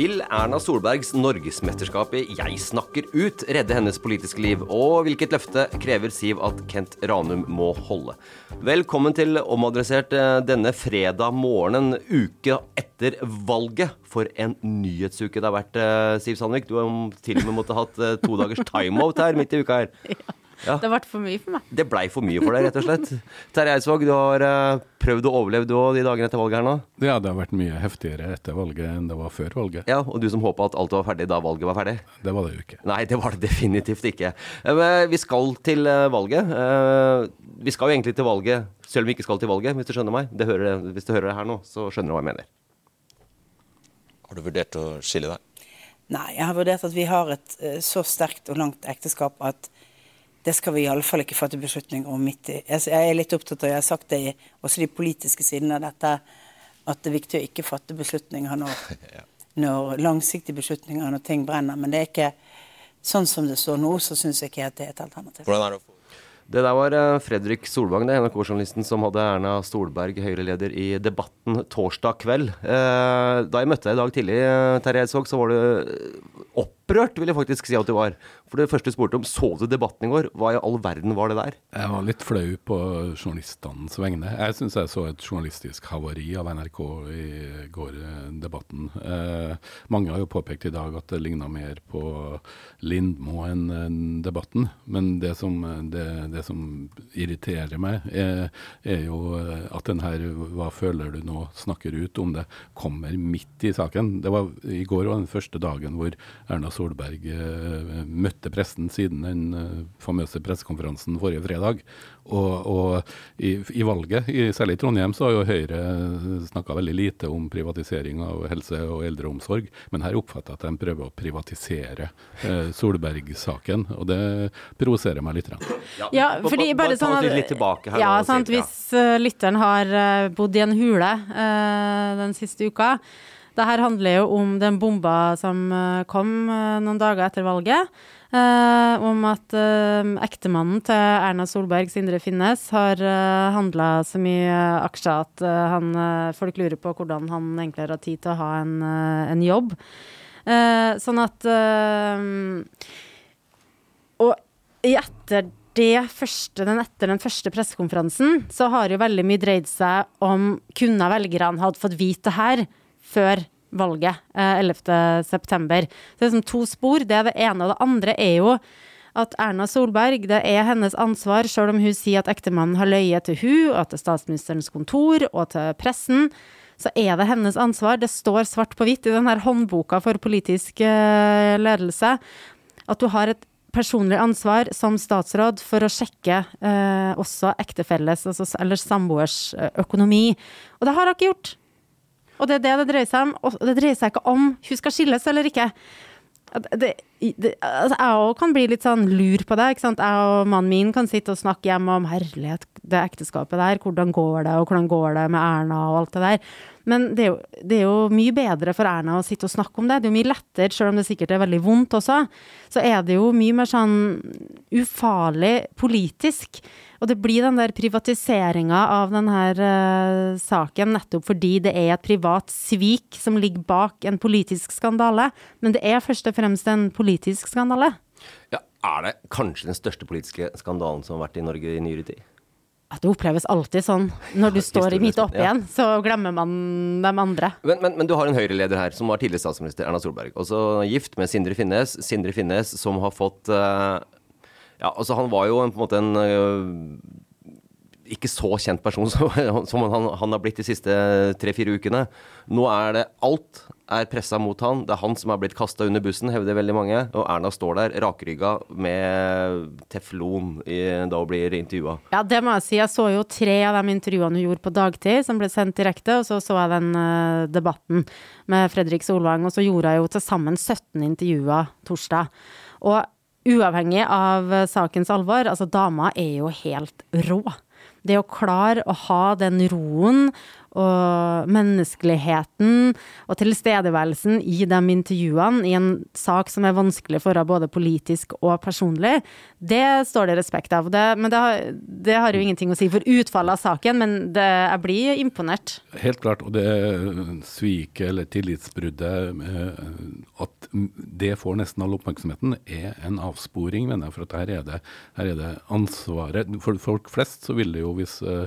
Vil Erna Solbergs norgesmesterskap i Jeg snakker ut redde hennes politiske liv? Og hvilket løfte krever Siv at Kent Ranum må holde? Velkommen til Omadressert eh, denne fredag morgenen, uke etter valget. For en nyhetsuke det har vært, eh, Siv Sandvik. Du har til og med måttet hatt eh, to dagers timeout her midt i uka her. Ja. Det ble for mye for meg. Det blei for mye for deg, rett og slett. Terje Eidsvåg, du har uh, prøvd å overleve du òg de dagene etter valget her nå? Ja, det har vært mye heftigere etter valget enn det var før valget. Ja, Og du som håpa at alt var ferdig da valget var ferdig? Det var det jo ikke. Nei, det var det definitivt ikke. Uh, vi skal til uh, valget. vi skal jo egentlig til valget selv om vi ikke skal til valget, hvis du skjønner meg. Hører, hvis du hører det her nå, så skjønner du hva jeg mener. Har du vurdert å skille deg? Nei, jeg har vurdert at vi har et så sterkt og langt ekteskap at det skal vi i alle fall ikke fatte beslutninger om midt i. Jeg er litt opptatt av, jeg har sagt det i også de politiske sidene av dette, at det er viktig å ikke fatte beslutninger når, når langsiktige beslutninger når ting brenner. Men det er ikke sånn som det står nå, så syns jeg ikke at det er et alternativ. Hvordan er det å få det der var eh, Fredrik Solvang, det NRK-journalisten som hadde Erna Stolberg, Høyre-leder, i Debatten torsdag kveld. Eh, da jeg møtte deg i dag tidlig, eh, Terje Eidsvåg, så var du opprørt, vil jeg faktisk si at du var. For det første du spurte om, så du debatten i går? Hva i all verden var det der? Jeg var litt flau på journalistenes vegne. Jeg syns jeg så et journalistisk havari av NRK i går, debatten. Eh, mange har jo påpekt i dag at det ligna mer på Lindmo enn debatten. Men det som, det, det som irriterer meg, er, er, jo at den her 'hva føler du nå?' snakker ut om det, kommer midt i saken. Det var, I går var den første dagen hvor Erna Solberg eh, møtte pressen siden den uh, famøse pressekonferansen forrige fredag. Og, og i, i, valget, i, særlig i Trondheim, så har jo Høyre snakka veldig lite om privatisering av helse og eldreomsorg. Men her oppfatter jeg at de prøver å privatisere uh, Solberg-saken, og det provoserer meg litt. Ja, ja fordi bare sånn at, litt tilbake her. Ja, sant, Hvis uh, lytteren har bodd i en hule den siste uka det her handler jo om den bomba som kom noen dager etter valget. Eh, om at eh, ektemannen til Erna Solberg, Sindre Finnes, har eh, handla så mye aksjer at eh, han, folk lurer på hvordan han egentlig har hatt tid til å ha en, en jobb. sånn at Og etter det første, den etter den første pressekonferansen, så har jo veldig mye dreid seg om kunne velgerne hatt fått vite det her før valget eh, 11.9. Det er som to spor. Det er det ene. Og det andre er jo at Erna Solberg, det er hennes ansvar, selv om hun sier at ektemannen har løyet til hun, og til statsministerens kontor og til pressen, så er det hennes ansvar. Det står svart på hvitt i denne håndboka for politisk eh, ledelse at du har et personlig ansvar som statsråd for å sjekke eh, også ektefelles altså, eller samboers eh, økonomi. Og det har hun ikke gjort. Og det er det det dreier seg om. Og det dreier seg ikke om hun skal skilles eller ikke. Det, det, altså jeg òg kan bli litt sånn lur på det. ikke sant? Jeg og mannen min kan sitte og snakke hjemme om herlighet, det ekteskapet der. Hvordan går det, og hvordan går det med Erna og alt det der. Men det er, jo, det er, jo, mye bedre for Erna å sitte og snakke om det. Det er jo mye lettere, selv om det sikkert er veldig vondt også. Så er det jo mye mer sånn ufarlig politisk. Og det blir den der privatiseringa av denne uh, saken nettopp fordi det er et privat svik som ligger bak en politisk skandale. Men det er først og fremst en politisk skandale. Ja, Er det kanskje den største politiske skandalen som har vært i Norge i nyere tid? At det oppleves alltid sånn. Når du står midt oppi ja. igjen, så glemmer man de andre. Men, men, men du har en Høyre-leder her som var tidligere statsminister, Erna Solberg. Også gift med Sindre Finnes. Sindre Finnes som har fått uh, Ja, altså han var jo en, på en måte en uh, ikke så kjent person som, som han, han, har blitt de siste tre-fire ukene. Nå er det alt er pressa mot han. Det er han som er blitt kasta under bussen, hevder veldig mange. Og Erna står der rakrygga med teflon i, da hun blir intervjua. Ja, det må jeg si. Jeg så jo tre av de intervjuene hun gjorde på dagtid, som ble sendt direkte. Og så så jeg den uh, debatten med Fredrik Solvang. Og så gjorde jeg jo til sammen 17 intervjuer torsdag. Og uavhengig av sakens alvor, altså dama er jo helt rå. Det å klare å ha den roen og menneskeligheten og tilstedeværelsen i de intervjuene i en sak som er vanskelig for henne både politisk og personlig, det står det respekt av. Det, men det har, det har, jo ingenting å si for utfallet av saken, men det, jeg blir imponert. Helt klart, og det sviket eller tillitsbruddet, eh, at det får nesten all oppmerksomheten, er en avsporing, mener jeg. For at her er det, her er det ansvaret For folk flest så vil det jo, hvis eh,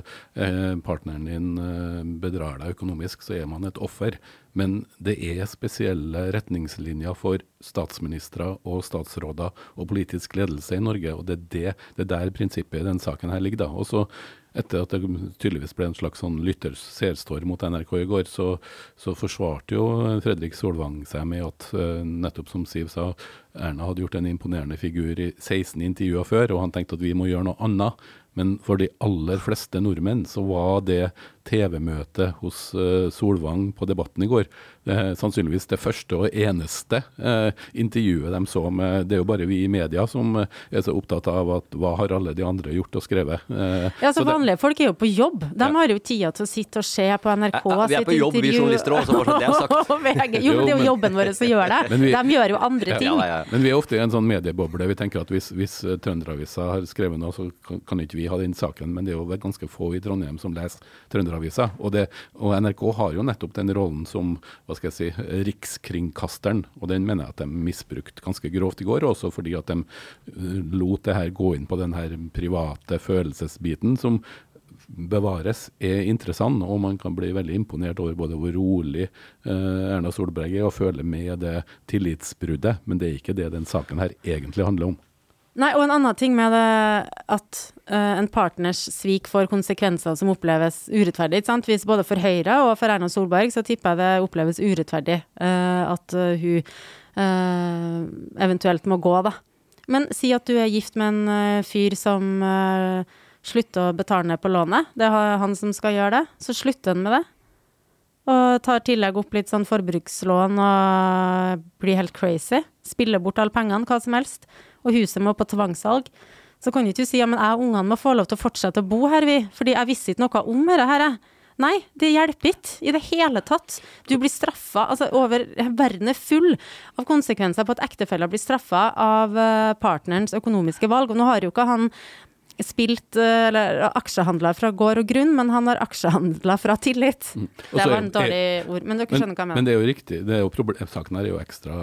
partneren din eh, bedrar deg økonomisk, så er man et offer. Men det er spesielle retningslinjer for statsministre og statsråder og politisk ledelse i Norge, og det er det, det er der prinsippet i denne saken her ligger. da. Og så etter at det tydeligvis ble en slags sånn lytter-seerstorm mot NRK i går, så, så, forsvarte jo Fredrik Solvang seg med at uh, nettopp som Siv sa, Erna hadde gjort en imponerende figur i 16 intervjuer før, og han tenkte at vi må gjøre noe annet. Men for de aller fleste nordmenn så var det TV-møtet hos uh, Solvang på Debatten i går sannsynligvis det første og eneste uh, intervjuet de så med Det er jo bare vi i media som er så opptatt av at hva har alle de andre gjort og skrevet. ja, så, så Vanlige det, folk er jo på jobb. De ja. har jo tida til å sitte og se på NRK ja, Vi er på jobb, intervju. vi journalister òg, så det er sagt. jo, men det er jo jobben vår som gjør det. Vi, de gjør jo andre ting. Ja, men vi er ofte i en sånn medieboble. Vi tenker at hvis, hvis Trønderavisa har skrevet noe, så kan, kan ikke vi ha den saken. Men det er jo ganske få i Trondheim som leser Trønderavisa Trønderavisa. Og, det, og NRK har jo nettopp den rollen som hva skal jeg si, rikskringkasteren, og den mener jeg at de misbrukte ganske grovt i går, også fordi at de eh, lot det her gå inn på den her private følelsesbiten som bevares, er interessant, og man kan bli veldig imponert over både hvor rolig eh, Erna Solberg er og føle med det tillitsbruddet, men det er ikke det den saken her egentlig handler om. Nei, og en annen ting med det at uh, en partners svik får konsekvenser som oppleves urettferdig. Hvis både for Høyre og for Erna Solberg så tipper jeg det oppleves urettferdig uh, at uh, hun eventuelt må gå, da. Men si at du er gift med en fyr som slutter å betale ned på lånet. Det er han som skal gjøre det. Så slutter han med det. Og tar tillegg opp litt sånn forbrukslån og blir helt crazy. Spiller bort alle pengene, hva som helst og huset må på tvangssalg, så kan du ikke si ja, jeg og ungene må få lov til å fortsette å bo her, vi, fordi jeg visste ikke noe om dette her, Nei, det hjelper ikke i det hele tatt. Du blir straffa altså over Verden er full av konsekvenser på at ektefeller blir straffa av eh, partnerens økonomiske valg. Og nå har jo ikke han spilt eh, eller aksjehandla fra gård og grunn, men han har aksjehandla fra tillit. Mm. Det var en dårlig ord, men dere skjønner hva jeg mener. Men det er jo riktig. Det er jo saken her er jo ekstra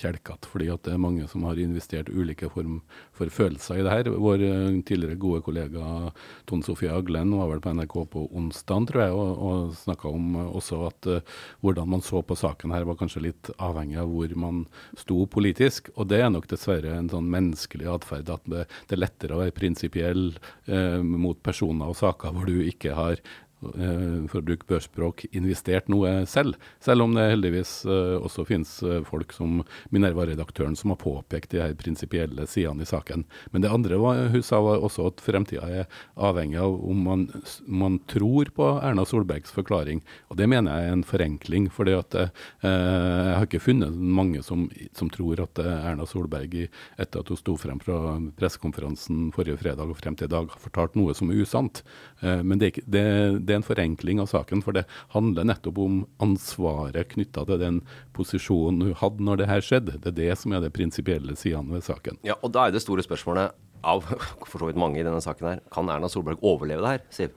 kjelkete, fordi at det er mange som har investert ulike form for følelser i det her. Vår eh, tidligere gode kollega Tone Sofie Aglen var vel på NRK på onsdag, tror jeg, og, og snakka om også at uh, hvordan man så på saken her var kanskje litt avhengig av hvor man sto politisk. Og det er nok dessverre en sånn menneskelig atferd at det, det er lettere å være prinsipiell eh, mot personer og saker hvor du ikke har Eh, for å bruke børsspråk, investert noe selv. Selv om det heldigvis uh, også finnes uh, folk som Minerva-redaktøren som har påpekt de her prinsipielle sidene i saken. Men det andre var, hun sa var også at fremtida er avhengig av om man, man, tror på Erna Solbergs forklaring. Og det mener jeg er en forenkling. For eh, jeg har ikke funnet mange som, som tror at Erna Solberg, etter at hun sto frem fra pressekonferansen forrige fredag og frem til i dag, har fortalt noe som er usant. Men det, det, det det er en forenkling av saken, for det handler nettopp om ansvaret knytta til den posisjonen hun hadde når det her skjedde. Det er det som er det prinsipielle sidene ved saken. Ja, og da er det store spørsmålet av for så vidt mange i denne saken her, kan Erna Solberg overleve det her, Siv?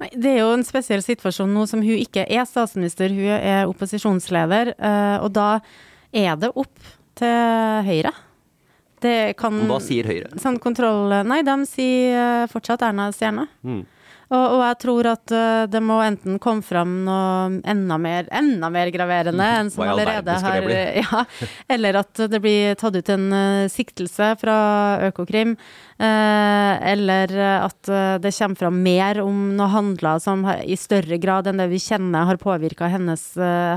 Nei, Det er jo en spesiell situasjon nå som hun ikke er statsminister, hun er opposisjonsleder. Eh, og da er det opp til Høyre det kan Hva sier Høyre? Sånn kontroll Nei, de sier eh, fortsatt Erna Stjerne. Og, og jeg tror at eh, det må enten komme fram noe enda mer, enda mer graverende enn som allerede har ja, Eller at det blir tatt ut en eh, siktelse fra Økokrim. eh, eller at det kommer fram mer om noe handla som i større grad enn det vi kjenner har påvirka hennes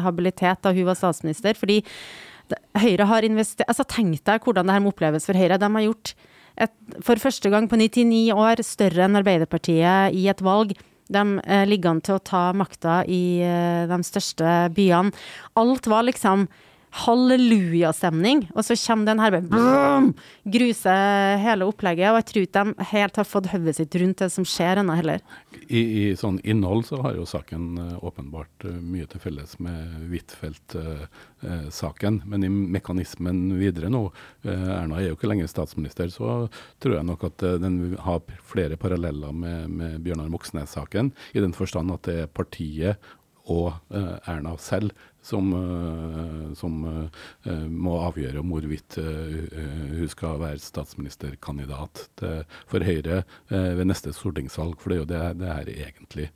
habilitet da hun var statsminister. Fordi Høyre har investert Altså Tenk deg hvordan det her må oppleves for Høyre. De har gjort et, for første gang på 99 år større enn Arbeiderpartiet i et valg. De eh, ligger an til å ta makta i eh, de største byene. Alt var liksom hallelujastemning, og så kommer den her bare gruser hele opplegget. Og jeg tror ikke de helt har fått hodet sitt rundt det som skjer ennå heller. I, I sånn innhold så har jo saken eh, åpenbart eh, mye til felles med Huitfeldt-saken. men i mekanismen videre nå, eh, Erna er jo ikke lenger statsminister, så tror jeg nok at eh, den har flere paralleller med, med Bjørnar Moxnes-saken. I den forstand at det er partiet og eh, Erna selv som, eh, som eh, må avgjøre om hvorvidt hun skal være statsministerkandidat til, for Høyre ved neste stortingsvalg. For det er jo det, det her egentlig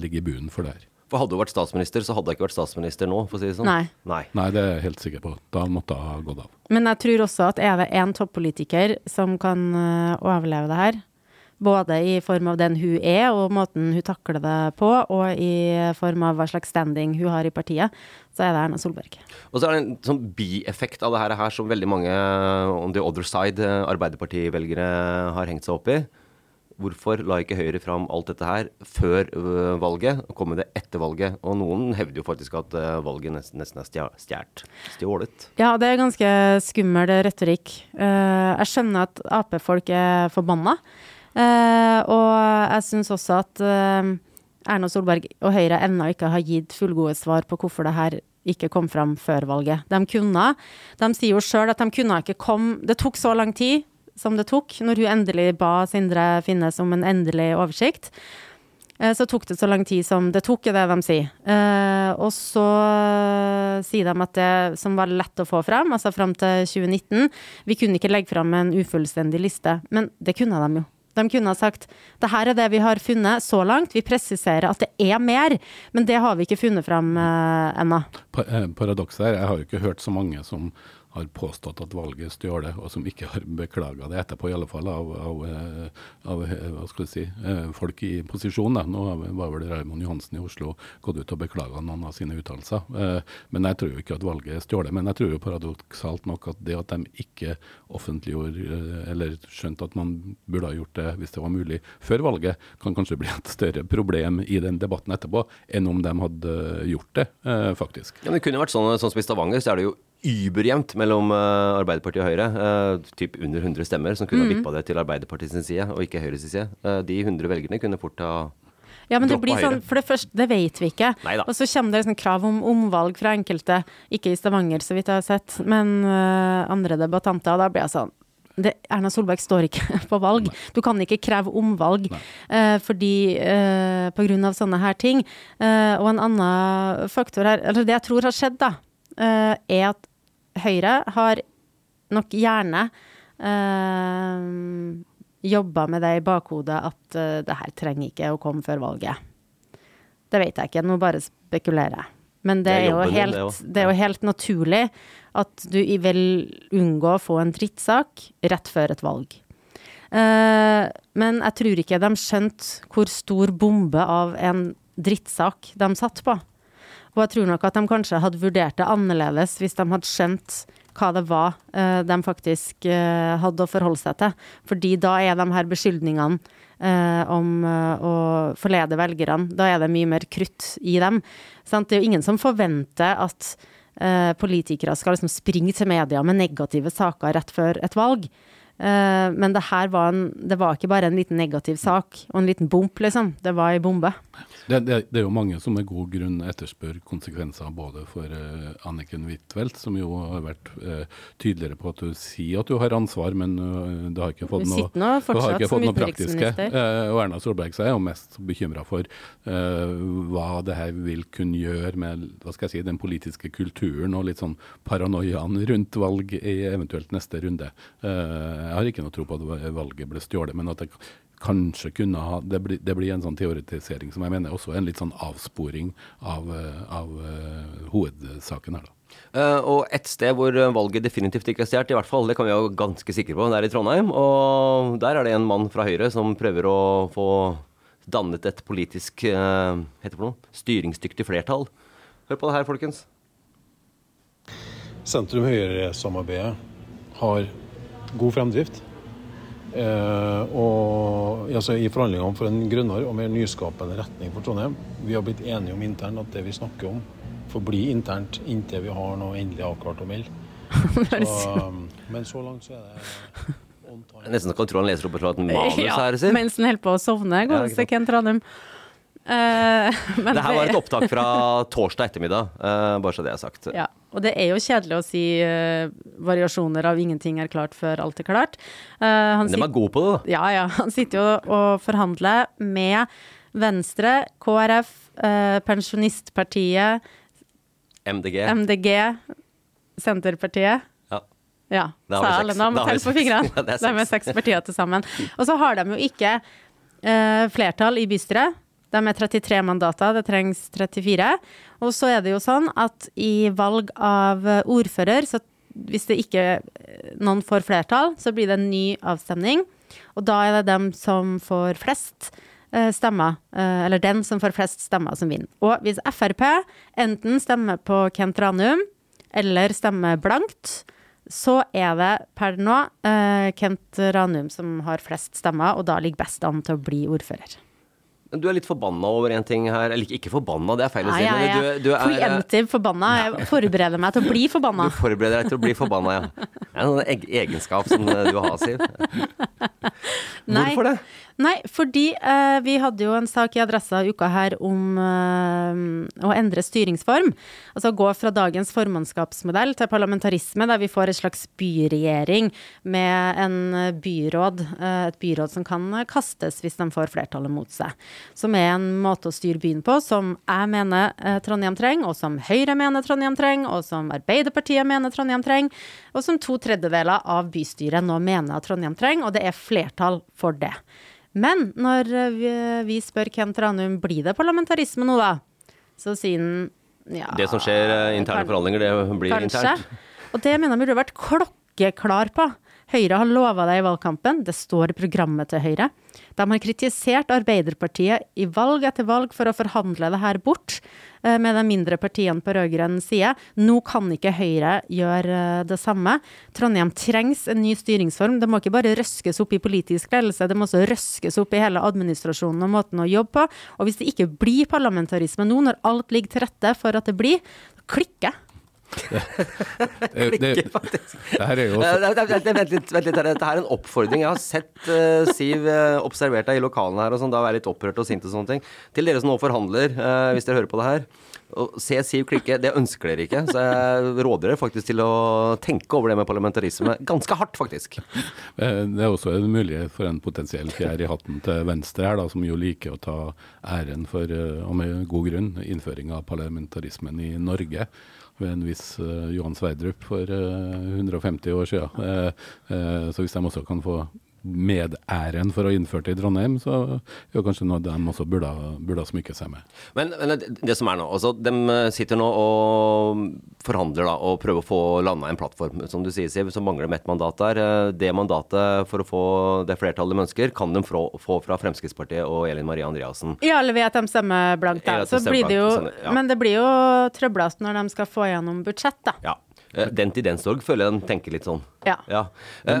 ligger i bunnen for det her. For hadde hun vært statsminister, så hadde hun ikke vært statsminister nå, for å si det sånn. Nei. Nei. Nei, det er jeg helt sikker på. Da måtte hun ha gått av. Men jeg tror også at er det én toppolitiker som kan overleve det her, både i form av den hun er og måten hun takler det på, og i form av hva slags standing hun har i partiet, så er det Erna Solberg. Og så er det en sånn bieffekt av det her, her som veldig mange on the other side, Arbeiderparti-velgere har hengt seg opp i. Hvorfor la ikke Høyre fram alt dette her før øh, valget, og kom med det etter valget? Og noen hevder jo faktisk at øh, valget nesten, nesten er stjålet. Stjålet. Ja, det er ganske skummel retorikk. Eh, jeg skjønner at Ap-folk er forbanna. Eh, og jeg syns også at eh, Erna Solberg og Høyre ennå ikke har gitt fullgode svar på hvorfor det her ikke kom fram før valget. De kunne. De sier jo sjøl at de kunne ikke komme Det tok så lang tid som det tok, når hun endelig ba Sindre Finnes om en endelig oversikt. Eh, Så tok det så lang tid som det tok, er det de sier. Og så sier de at det som var lett å få fram, altså fram til 2019 Vi kunne ikke legge fram en ufullstendig liste, men det kunne de jo. De kunne ha sagt det her er det vi har funnet så langt, vi presiserer at det er mer, men det har vi ikke funnet fram eh, ennå. Eh, paradokset her, jeg har jo ikke hørt så mange som har påstått at valget stjålet, og som ikke har beklaga det etterpå, i alle fall av, av, eh, av eh, hva skal jeg si, eh, folk i posisjon. Nå var vel Raymond Johansen i Oslo gått ut og beklaga noen av sine uttalelser. Men jeg tror jo ikke at valget er stjålet. Men jeg tror jo paradoksalt nok at det at de ikke offentliggjorde, eller skjønte at man burde ha gjort det hvis det var mulig før valget, kan kanskje bli et større problem i den debatten etterpå, enn om de hadde gjort det, faktisk. Ja, men det kunne vært sånn, sånn som i Stavanger, så er det jo überjevnt mellom øh, Arbeiderpartiet og Høyre. øh, typ under 100 stemmer som kunne ha vippa det til Arbeiderpartiet sin side, og ikke Høyre sin side. Eh, de 100 velgerne kunne fort ha Ja, men det blir sånn, for det første, det vet vi ikke. Neida. Og så kommer det sånn krav om omvalg fra enkelte, ikke i Stavanger så vidt jeg har sett, men andre debattanter, og da blir jeg sånn det, Erna Solberg står ikke på valg. Du kan ikke kreve omvalg eh, fordi eh, på grunn av sånne her ting. Eh, og en annen faktor her, eller det jeg tror har skjedd, da, eh, er at Høyre har nok gjerne øh, jobba med det i bakhodet at øh, det her trenger ikke å komme før valget. Det vet jeg ikke, nå bare spekulerer jeg. Men det, Det er jo jobben helt, det det er jo helt naturlig at du vil unngå å få en drittsak rett før et valg. Eh, men jeg tror ikke de skjønte hvor stor bombe av en drittsak de satt på. Og jeg tror nok at de kanskje hadde vurdert det annerledes hvis de hadde skjønt hva det var eh, de faktisk eh, hadde å forholde seg til. Fordi da er de her beskyldningene eh, om å forlede velgerne, da er det mye mer krutt i dem. Sant? Det er jo ingen som forventer at politikere skal liksom springe til media med negative saker rett før et valg. Eh, men det her var, en, det var ikke bare en liten negativ sak og en liten bump, liksom. Det var ei bombe. Det, det, det, er jo mange som med god grunn etterspør konsekvenser både for uh, Anniken Huitfeldt, som jo har vært uh, tydeligere på at hun sier at hun har ansvar, men uh, det har ikke fått noe, nå fortsatt ikke fått noe praktiske. og Erna Solberg så er jo mest bekymra for hva det her vil kunne gjøre med hva skal jeg si, den politiske kulturen og litt sånn paranoiaen rundt valg i eventuelt neste runde. Jeg har ikke noe tro på at valget ble stjålet, men at det kanskje kunne ha det blir, det blir en sånn teoretisering som jeg mener også er en litt sånn avsporing av, eh, av uh, hovedsaken her, da. Uh, og et sted hvor valget definitivt ikke er stjålet, i hvert fall, det kan vi være ganske sikre på, det er i Trondheim. Og der er det en mann fra Høyre som prøver å få dannet et politisk uh, heter det noe, styringsdyktig flertall. Hør på det her, folkens. Sentrum-Høyre-samarbeidet har god fremdrift. Eh, og altså, I forhandlingene for en grønnere og mer nyskapende retning for Trondheim. Vi har blitt enige om internt at det vi snakker om, får bli internt inntil vi har noe endelig avklart å melde. Men så langt så er det on time. Nesten så kan tro han leser opp et manus Ja, her, Siv. mens han holder på å sovne, Ja, godeste. Kent Ranum. Eh, men Det her var et opptak fra torsdag ettermiddag, eh, bare så det er sagt. Ja, og det er jo kjedelig å si uh, variasjoner av ingenting er klart før alt er klart. Uh, han Men de er gode på det, da. Ja, ja. Han sitter jo og forhandler med Venstre, KrF, uh, Pensjonistpartiet, MDG. MDG, Senterpartiet. Ja. Ja, sa vi alle må telle på fingrene. Ja, det er seks. partier til sammen. Og så har de jo ikke flertall i bystyret. De er 33 mandater, det trengs 34. Og så er det jo sånn at i valg av ordfører, så hvis det ikke eh, noen får flertall, så blir det en ny avstemning. Og da er det dem som får flest eh, stemmer, eh, eller den som får flest stemmer, som vinner. Og hvis Frp enten stemmer på Kent Ranum, eller stemmer blankt, så er det per nå Kent Ranum som har flest stemmer, og da ligger best an til å bli ordfører. Du er litt forbanna over en ting her. Eller ikke forbanna, det er feil å si. Ja, ja, ja. Du, du er, Preemptive forbanna. Jeg forbereder meg til å bli forbanna. Du forbereder deg til å bli forbanna, ja. Det er en sånn egenskap som du har, Siv. Hvorfor det? Nei, fordi eh, vi hadde jo en sak i Adressa uka her om eh, å endre styringsform. Altså gå fra dagens formannskapsmodell til parlamentarisme, der vi får en slags byregjering med en byråd, eh, et byråd som kan kastes hvis de får flertallet mot seg. Som er en måte å styre byen på som jeg mener eh, Trondheim trenger, og som Høyre mener Trondheim trenger, og som Arbeiderpartiet mener Trondheim trenger, og som to tredjedeler av bystyret nå mener at Trondheim trenger, og det er flertall for det. Men når eh, vi, vi spør Kent Ranum blir det parlamentarisme nå, da, så sier han ja Det som skjer eh, interne forhandlinger, det blir Kanskje. internt. Og det mener jeg burde vært klokkeklar på. Høyre har lova det i valgkampen, det står i programmet til Høyre. De har kritisert Arbeiderpartiet i valg etter valg for å forhandle det her bort eh, med de mindre partiene på rød-grønn side. Nå kan ikke Høyre gjøre eh, det samme. Trondheim trengs en ny styringsform. Det må ikke bare røskes opp i politisk ledelse, det må også røskes opp i hele administrasjonen og måten å jobbe på. Og hvis det ikke blir parlamentarisme nå, når alt ligger til rette for at det blir, klikker Det, det, det her er jo Vent litt, vent litt. her. Dette er en oppfordring. Jeg har sett uh, Siv uh, observert deg i lokalene her og sånn, da være litt opprørt og sint og sånne ting. Til dere som nå forhandler, uh, hvis dere hører på det her. Å se Siv klikke, det ønsker dere ikke. Så jeg råder dere faktisk til å tenke over det med parlamentarisme ganske hardt, faktisk. Det er også en mulighet for en potensiell fjær i hatten til Venstre her, da, som jo liker å ta æren for, og med god grunn, innføring av parlamentarismen i Norge. Ved en viss eh, Johan Sverdrup for eh, 150 år siden. Eh, eh, så hvis de også kan få medæren for å innføre det i Trondheim, så er det kanskje noe de også burde, ha- burde smykke seg med. Men, men det, det som er nå, altså de sitter nå og forhandler da, og prøver å få landa en plattform. Som du sier, Siv, så mangler de ett mandat der. Eh, Det mandatet for å få det flertallet de ønsker, kan de få, få fra Fremskrittspartiet og Elin Marie Andreassen. Ja, eller ved at de stemmer blankt, da. de Så stemmer blir det jo, sånn, ja. Men det blir jo trøblete når de skal få gjennom budsjett, da. Ja. Eh, Den til den sorg føler jeg de tenker litt sånn. Ja. Ja. Eh,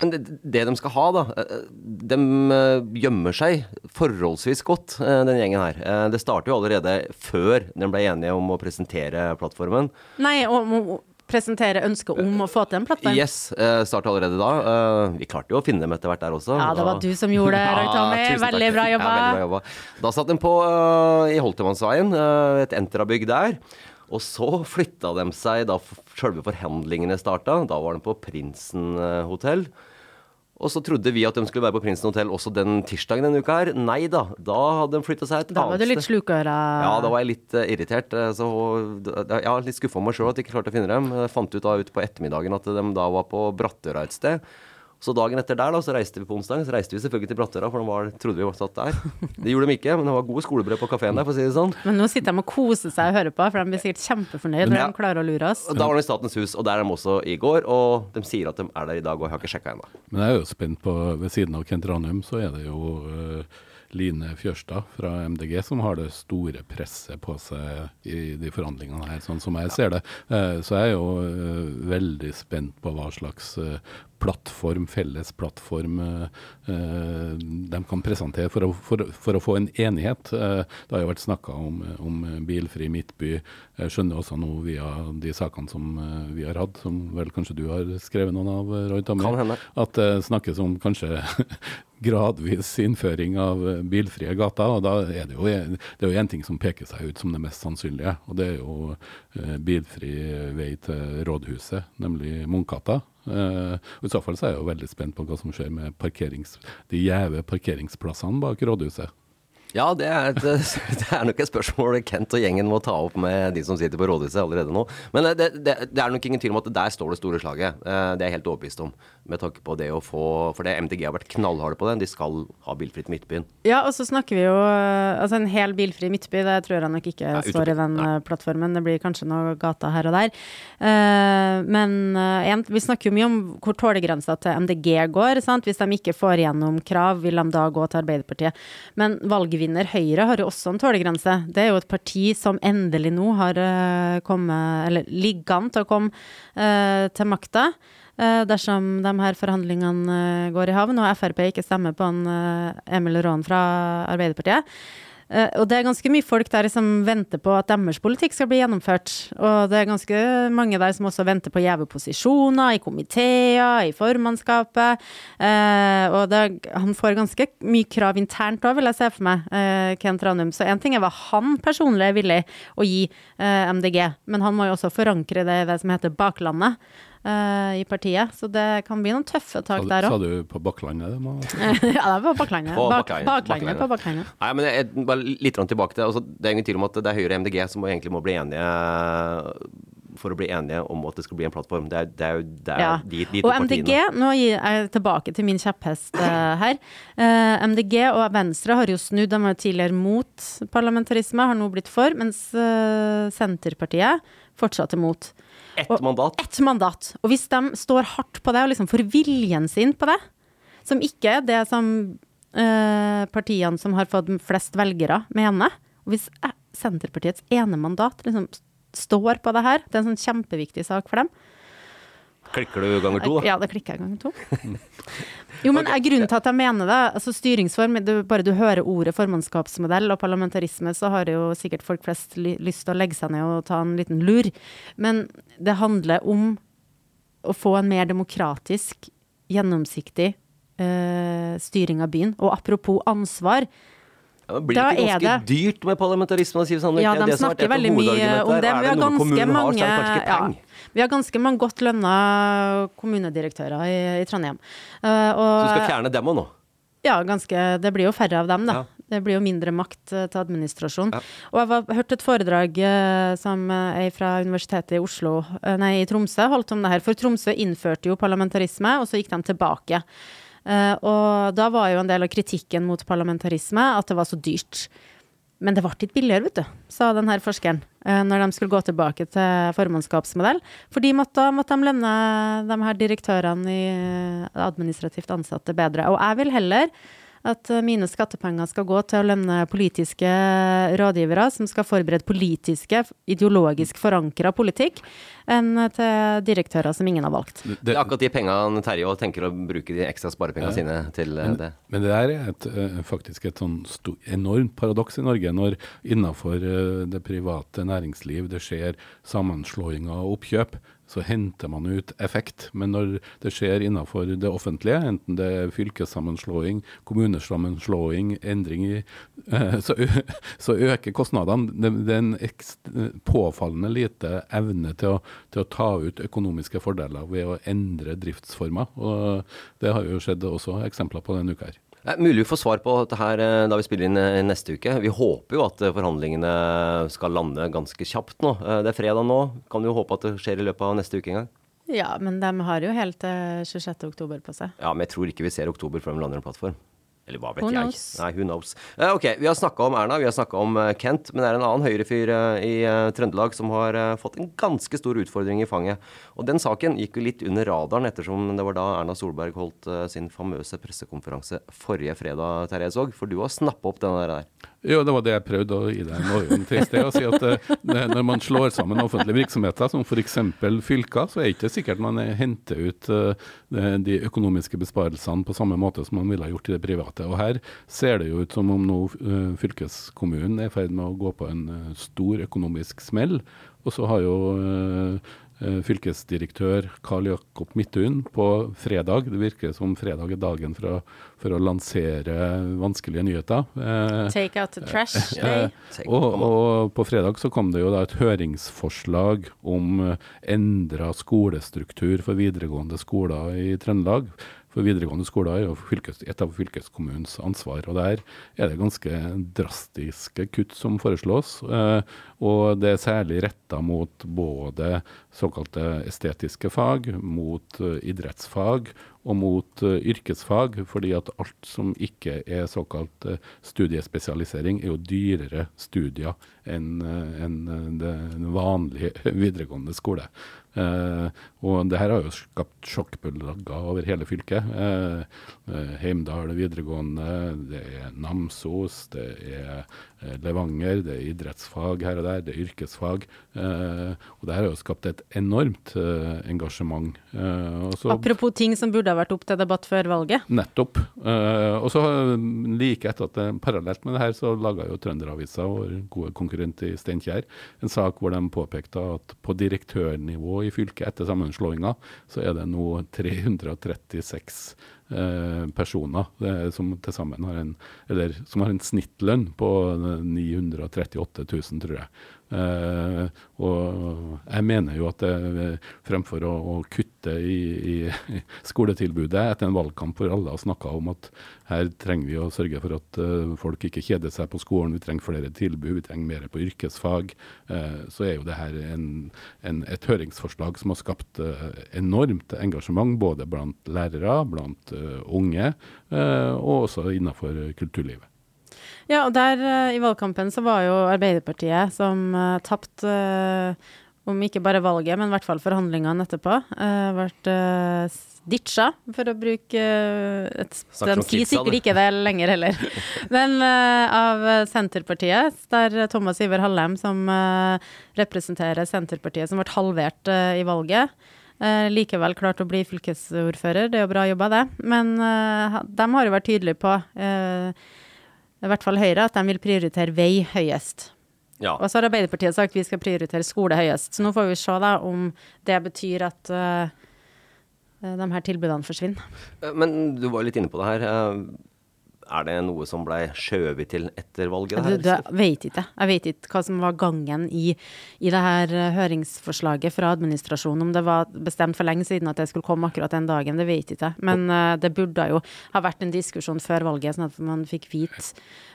Men det, det de skal ha, da eh, De eh, gjemmer seg forholdsvis godt, eh, den gjengen her. Det starter jo allerede før de ble enige om å presentere plattformen. Nei, om å presentere ønsket om å få til en plattform. Yes, starta allerede da. Vi klarte jo å finne dem etter hvert der også. Ja, det var du som gjorde det, Roy Tommy. takk. Veldig bra jobba. Ja, veldig bra jobba. Da satt de på i Holtermannsveien, et Entra-bygg der. Og så flytta de seg da sjølve forhandlingene starta. Da var de på Prinsen hotell. Og så trodde vi at de skulle være på Prinsen hotell også den tirsdagen denne uka her. Nei da, da hadde de flytta seg et annet sted. Da var du litt slukøra. Ja, da var jeg litt uh, irritert. eh, Så jeg ja, litt skuffa over meg sjøl at jeg ikke klarte å finne dem. Jeg fant ut da ut på ettermiddagen at de da var på Brattøra et sted. Så dagen etter der da, så reiste vi på onsdag. Så reiste vi selvfølgelig til Brattøra, for de var, trodde vi var satt der. Det gjorde de ikke, men det var gode skolebrød på kafeen der, for å si det sånn. Men nå sitter de og koser seg og hører på, for de blir sikkert kjempefornøyd når Ja. de klarer å lure oss. Da var de i Statens hus, og der er de også i går. Og de sier at de er der i dag, og jeg har ikke sjekka ennå. Men jeg er jo spent på Ved siden av Kent Ranum så er det jo uh, Line Fjørstad fra MDG som har det store presset på seg i de forhandlingene her, sånn som jeg ser det. Uh, så jeg er jo uh, veldig spent på hva slags plattform, felles plattform, eh, eh, de kan presentere for å, for, for å få en enighet. Eh, det har jo vært snakka om, om bilfri midtby. Jeg skjønner også nå via de sakene som vi har hatt, som vel kanskje du har skrevet noen av, Roy hende. at det snakkes om kanskje gradvis innføring av bilfrie gater. og da er Det jo det er jo en ting som peker seg ut som det mest sannsynlige, og det er jo bilfri vei til rådhuset, nemlig Munkgata. Og I så fall så er jeg jo veldig spent på hva som skjer med de gjeve parkeringsplassene bak rådhuset. Ja, det er, et, det er nok et spørsmål Kent og gjengen må ta opp med de som sitter på rådhuset allerede nå. Men det, det, det er nok ingen tvil om at der står det store slaget. Eh, Det er jeg helt overbevist om. Med tanke på det å få For det MDG har vært knallharde på den. De skal ha bilfritt Midtbyen. Ja, og så snakker vi jo eh, Altså, en hel bilfri midtby, det tror jeg nok ikke Nei, står i den nei. eh, plattformen. Det blir kanskje noe gata her og der. Eh, men eh, en, vi snakker jo mye om hvor tålegrensa til MDG går. Sant? Hvis de ikke får igjennom krav, vil de da gå til Arbeiderpartiet. Men valgvinner Høyre har jo også en tålegrense. Det er jo et parti som endelig nå har eh, kommet, eller ligger an til å komme eh, til makta. eh, dersom de her forhandlingene eh, går i havn, og Frp ikke stemmer på en Emil Raan fra Arbeiderpartiet. Eh, og det er ganske mye folk der som venter på at deres politikk skal bli gjennomført. Og det er ganske mange der som også venter på gjeve posisjoner i komiteer, i formannskapet. Eh, og det, han får ganske mye krav internt òg, vil jeg se for meg, Ken Kent Ranum. Så én ting er hva han personlig er villig å gi eh, MDG, men han må jo også forankre det i det som heter baklandet. Eh, I partiet, så det kan bli noen tøffe tak der òg. sa du på Bakklandet? Ja, det var baklandet. På Bak, baklandet. baklandet på baklandet. Nei, men jeg, bare litt tilbake til altså, Det er ingen tvil om at det er Høyre og MDG som egentlig må bli enige for å bli enige om at det skal bli en plattform. Det er, det er jo det er Ja. de, de Og MDG, partiene. nå gir jeg tilbake til min kjepphest eh, her. Uh, MDG og Venstre har jo snudd, de var tidligere mot parlamentarisme, har nå blitt for, mens uh, Senterpartiet fortsatt er mot. Ett og- mandat. Ett mandat. Og hvis de står hardt på det, og liksom får viljen sin på det, som ikke er det som eh, partiene som har fått flest velgere, mener, og hvis eh, Senterpartiets ene mandat liksom står på det her, det er en sånn kjempeviktig sak for dem, Klikker du ganger to, da? ja, det klikker jeg ganger to. Jo, men okay. grunnen til at jeg mener det, altså styringsform, du, bare du hører ordet formannskapsmodell og parlamentarisme, så har jo sikkert folk flest ly lyst til å legge seg ned og ta en liten lur. Men det handler om å få en mer demokratisk, gjennomsiktig eh, styring av byen. Og apropos ansvar, Men blir det ikke ganske ganske dyrt med parlamentarisme? Siv Sandvik? Ja, Det de det snakker veldig mye om det. Vi har ganske mange har, det ja, vi har ganske mange godt lønna kommunedirektører i, i Trondheim. Uh, og, Så du skal fjerne dem òg nå? Ja, ganske. Det blir jo færre av dem, da. Ja. Det blir jo mindre makt eh, til administrasjon. Ja. Og jeg var, hørte et foredrag eh, som eh, ei fra Universitetet i Oslo, nei, i Tromsø holdt om det her. For Tromsø innførte jo parlamentarisme, og så gikk de tilbake. Eh, og da var jo en del av kritikken mot parlamentarisme at det var så dyrt. Men det ble ikke billigere, vet du, sa den her forskeren, eh, når de skulle gå tilbake til formannskapsmodell. For de måtte de lønne de her direktørene i eh, administrativt ansatte bedre. Og jeg vil heller at eh, mine skattepenger skal gå til å lønne politiske rådgivere som skal forberede politiske, ideologisk forankra politikk, enn til direktører som ingen har valgt. Det er akkurat de pengene Terje tenker å bruke de ekstra sparepengene sine til men, det. Men det der er et, eh, faktisk et sånn stor, enormt paradoks i Norge, når innenfor eh, det private næringsliv det skjer sammenslåinger og oppkjøp. Så henter man ut effekt. Men når det skjer innenfor det offentlige, enten det er fylkessammenslåing, kommunesammenslåing, endring i eh, så, øker kostnadene. Det er en påfallende lite evne til å, til å ta ut økonomiske fordeler ved å endre driftsformer. Og det har jo skjedd også eksempler på denne uka her. Det er mulig vi får svar på dette her eh, da vi spiller inn eh, neste uke. Vi håper jo at eh, forhandlingene skal lande ganske kjapt nå. Det er fredag nå. Kan vi jo håpe at det skjer i løpet av neste uke en gang. Ja, men de har jo helt til 26. oktober på seg. Ja, men jeg tror ikke vi ser oktober før de lander en plattform. Eller hva vet Who jeg. knows? Nei, who knows. Eh, ok, vi har snakka om Erna, vi har snakka om eh, Kent, men det er en annen høyrefyr eh, i Trøndelag som har fått en ganske stor utfordring i fanget. Og den saken gikk jo litt under radaren, ettersom det var da Erna Solberg holdt sin famøse pressekonferanse forrige fredag, Therese Sog. For du har snappa opp den der. Jo, det var det jeg prøvde å gi deg en overgang til i sted. Si at eh, det- når man slår sammen offentlige virksomheter, som f.eks. fylker, så er det ikke sikkert man eh, henter ut eh, de- økonomiske besparelsene på samme måte som man ville ha gjort i det private. Og her ser det jo ut som om nå eh, fylkeskommunen er i ferd med å gå på en eh, stor økonomisk smell. Og så har jo eh, eh, fylkesdirektør Karl Jakob Midthun på fredag, det virker som fredag er dagen for å, for å lansere vanskelige nyheter. Eh, Take out the trash Eh, day. og, og på fredag så kom det jo da et høringsforslag om eh, endra skolestruktur for videregående skoler i Trøndelag. For videregående skoler er jo fylkes, et av fylkeskommunens ansvar. Og der er det ganske drastiske kutt som foreslås. Eh, og det er særlig retta mot både såkalte estetiske fag, mot eh, idrettsfag og mot eh, yrkesfag, fordi at alt som ikke er såkalt studiespesialisering, er jo dyrere studier enn den vanlige videregående skole. Eh, og det her har jo skapt sjokkbølger over hele fylket. Eh, Heimdal videregående, det er Namsos, det er Levanger, det er idrettsfag her og der, det er yrkesfag. Eh, og det her har jo skapt et enormt eh, engasjement. Eh, og Apropos ting som burde ha vært opp til debatt før valget. Nettopp. Eh, og så like etter at det, parallelt med det her, så laga jo Trønderavisa, vår gode konkurrent i Steinkjer, en sak hvor de påpekte at på direktørnivå i fylket etter sammenslåinga, så er det nå 336 eh, personer eh, som til sammen har en, eller som har en snittlønn på 938 000, tror jeg. Eh, og jeg mener jo at det, fremfor å, å kutte i, i skoletilbudet etter en valgkamp hvor alle har snakka om at her trenger vi å sørge for at uh, folk ikke kjeder seg på skolen, vi trenger flere tilbud, vi trenger mer på yrkesfag, uh, så er jo det her en, en, et høringsforslag som har skapt eh, enormt engasjement både blant lærere, blant eh, unge eh, og også innenfor kulturlivet. Ja, og der eh, i valgkampen så var jo Arbeiderpartiet som uh, tapte uh, om ikke bare valget, men i hvert fall forhandlingene etterpå. Uh, vært uh, ditcha, for å bruke et De sier sikkert ikke det lenger heller. Men uh, av Senterpartiet, der Thomas Iver Hallheim, som uh, representerer Senterpartiet, som ble halvert uh, i valget, likevel klarte å bli fylkesordfører. Det er jo bra jobba, det. Men de har jo vært tydelige på eh, i hvert fall Høyre, at de vil prioritere vei høyest. Ja. Og så har Arbeiderpartiet sagt vi skal prioritere skole høyest. Så nå får vi se da om det betyr at uh, de her tilbudene forsvinner. Eh, Men du var litt inne på det her. Er det noe som blei skjøvet til etter valget? Her, det jeg vet ikke. Jeg vet ikke hva som var gangen i, i det her eh, høringsforslaget fra administrasjonen. Om det var bestemt for lenge siden at det skulle komme akkurat den dagen, det vet jeg ikke. Men uh, det burde jo ha vært en diskusjon før valget, sånn at man fikk vite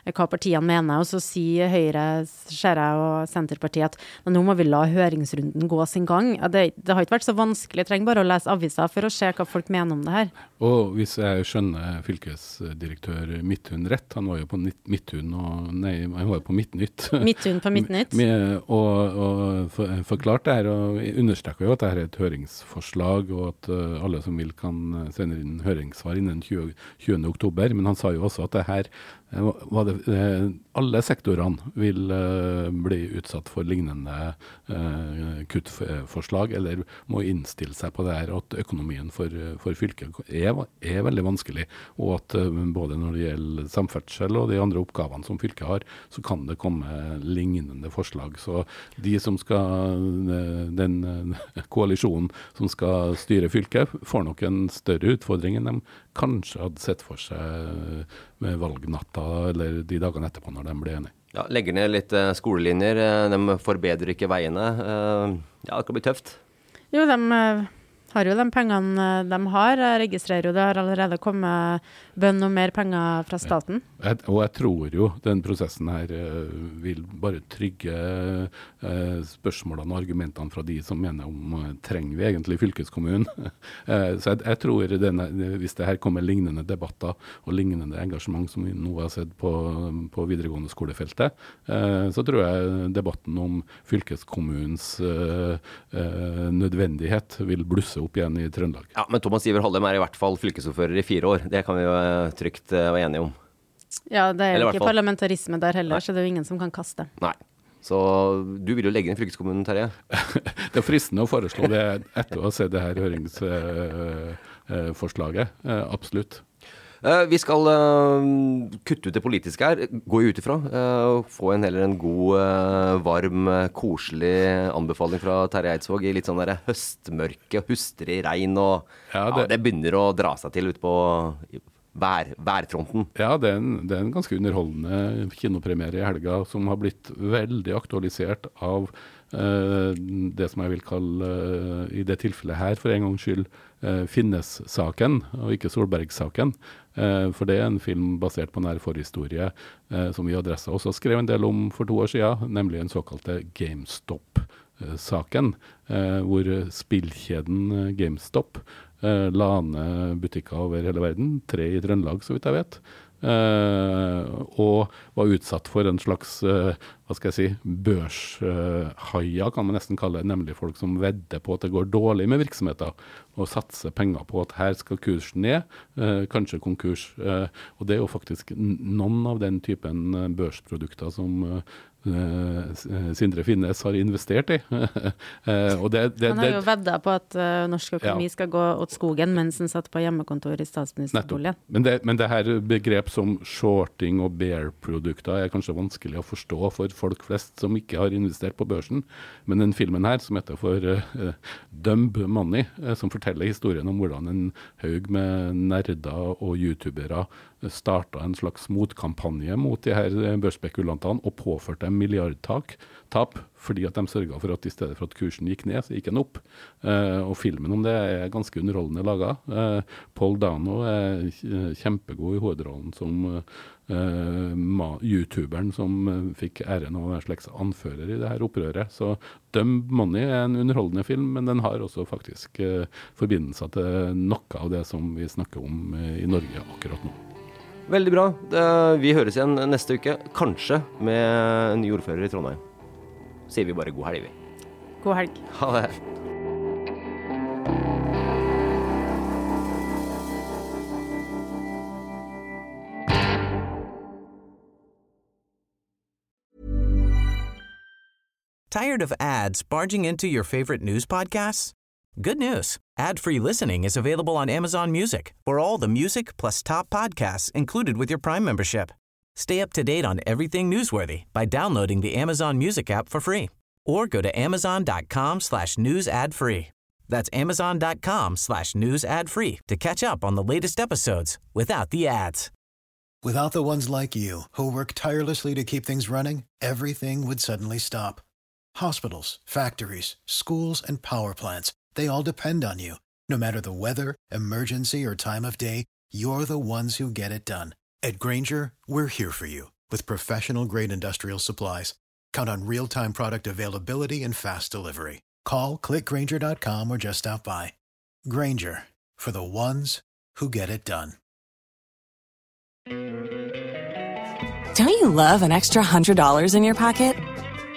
eh, hva partiene mener. Og så sier Høyre, ser jeg, og Senterpartiet at nå må vi la høringsrunden gå sin gang. Det, det har ikke vært så vanskelig. Jeg trenger bare å lese aviser for å se hva folk mener om det her. Og hvis jeg skjønner fylkesdirektør Midthun rett. Han var jo på Midthun og Nei, han var jo på Midtnytt. Midthun på Midtnytt. Med, og, og for, forklart det her, og understreker jo at dette er et høringsforslag, og at eh, alle som vil kan sende inn høringssvar innen 20.10. 20. oktober. Men han sa jo også at det her det, eh, alle sektorene vil eh, bli utsatt for lignende eh, kuttforslag, eller må innstille seg på det her, at økonomien for, for fylket er, er veldig vanskelig. Og at eh, både når det gjelder samferdsel og de andre oppgavene som fylket har, så kan det komme lignende forslag. Så de som skal, eh, den eh, koalisjonen som skal styre fylket, får nok en større utfordring enn de kanskje hadde sett for seg med valgnatta eller de dagene etterpå når de ble enige. Ja, legger ned litt eh, skolelinjer. eh, De forbedrer ikke veiene. Eh, Ja, det kan bli tøft. Jo, de har jo de pengene eh, de har. Jeg registrerer jo det har allerede kommet bønn om mer penger fra staten. Jeg, og jeg tror jo den prosessen her eh, vil bare trygge eh, spørsmålene og argumentene fra de som mener om trenger vi egentlig fylkeskommunen. Så jeg, jeg tror denne, hvis det her kommer lignende debatter og lignende engasjement som vi nå har sett på, på videregående skolefeltet, eh, så tror jeg debatten om fylkeskommunens eh, nødvendighet vil blusse opp igjen i Trøndelag. Ja, Men Thomas Iver Hallem er i hvert fall fylkesordfører i fire år. Det kan vi jo eh, trygt eh, være enige om. Ja, det er jo ikke parlamentarisme der heller, så det er jo ingen som kan kaste. Nei. Så du vil jo legge ned fylkeskommunen, Terje? Det er fristende å foreslå det etter å ha sett det her høringsforslaget. Eh, absolutt. Eh, vi skal eh, kutte ut det politiske her, går jeg ut ifra. Eh, få en heller en god, varm, koselig anbefaling fra Terje Eidsvåg i litt sånn der høstmørke, hustrig regn og Ja, ja, det- det begynner å dra seg til ute på vær, værfronten. Ja, det er, en, det er en ganske underholdende kinopremiere i helga som har blitt veldig aktualisert av det som jeg vil kalle, eh, i det tilfellet her, for en gangs skyld, eh, Finnes-saken, og ikke Solberg-saken. Eh, for det er en film basert på nær forhistorie eh, som vi i Adressa også skrev en del om for to år siden, nemlig den såkalte GameStop-saken, eh, hvor spillkjeden eh, GameStop eh, la ned butikker over hele verden, tre i Trøndelag så vidt jeg vet, eh, og var utsatt for en slags eh, hva skal jeg si, børshaier, kan man nesten kalle det, nemlig folk som vedder på at det går dårlig med virksomheter, og satser penger på at her skal kursen ned, eh, kanskje konkurs. Eh, og det er jo faktisk noen av den typen eh, børsprodukter som Sindre Finnes har investert i. Det, det, Han har jo vedda på at norsk økonomi Ja. skal gå åt skogen mens han satt på hjemmekontor i statsministerboligen. Men men det her begrep som shorting og bear-produkter er kanskje vanskelig å forstå for folk flest som ikke har investert på børsen. Men den filmen her, som heter for uh, Dumb Money, uh, som forteller historien om hvordan en haug med nerder og youtubere starta en slags motkampanje mot de her eh, børsspekulantene og påførte dem milliardtap fordi at de sørga for at i stedet for at kursen gikk ned, så gikk den opp. Eh, og filmen om det er ganske underholdende laga. Eh, Paul Dano er kjempegod i hovedrollen som eh, youtuberen som eh, fikk æren av å være en slags anfører i det her opprøret. Så Dumb Money er en underholdende film, men den har også faktisk eh, forbindelser til noe av det som vi snakker om i Norge akkurat nå. Veldig bra. Vi høres igjen neste uke, kanskje med en ny ordfører i Trondheim. Sier vi bare god helg, vi. God helg. Ha det. Tired of ads barging into your favorite news podcasts? Good news. Ad-free listening is available on Amazon Music for all the music plus top podcasts included with your Prime membership. Stay up to date on everything newsworthy by downloading the Amazon Music app for free or go to amazon.com slash news ad free. That's amazon.com slash news ad free to catch up on the latest episodes without the ads. Without the ones like you, who work tirelessly to keep things running, everything would suddenly stop. Hospitals, factories, schools, and power plants, they all depend on you. No matter the weather, emergency, or time of day, you're the ones who get it done. At Granger, we're here for you with professional grade industrial supplies. Count on real time product availability and fast delivery. Call clickgranger.com or just stop by. Granger for the ones who get it done. Don't you love an extra $100 in your pocket?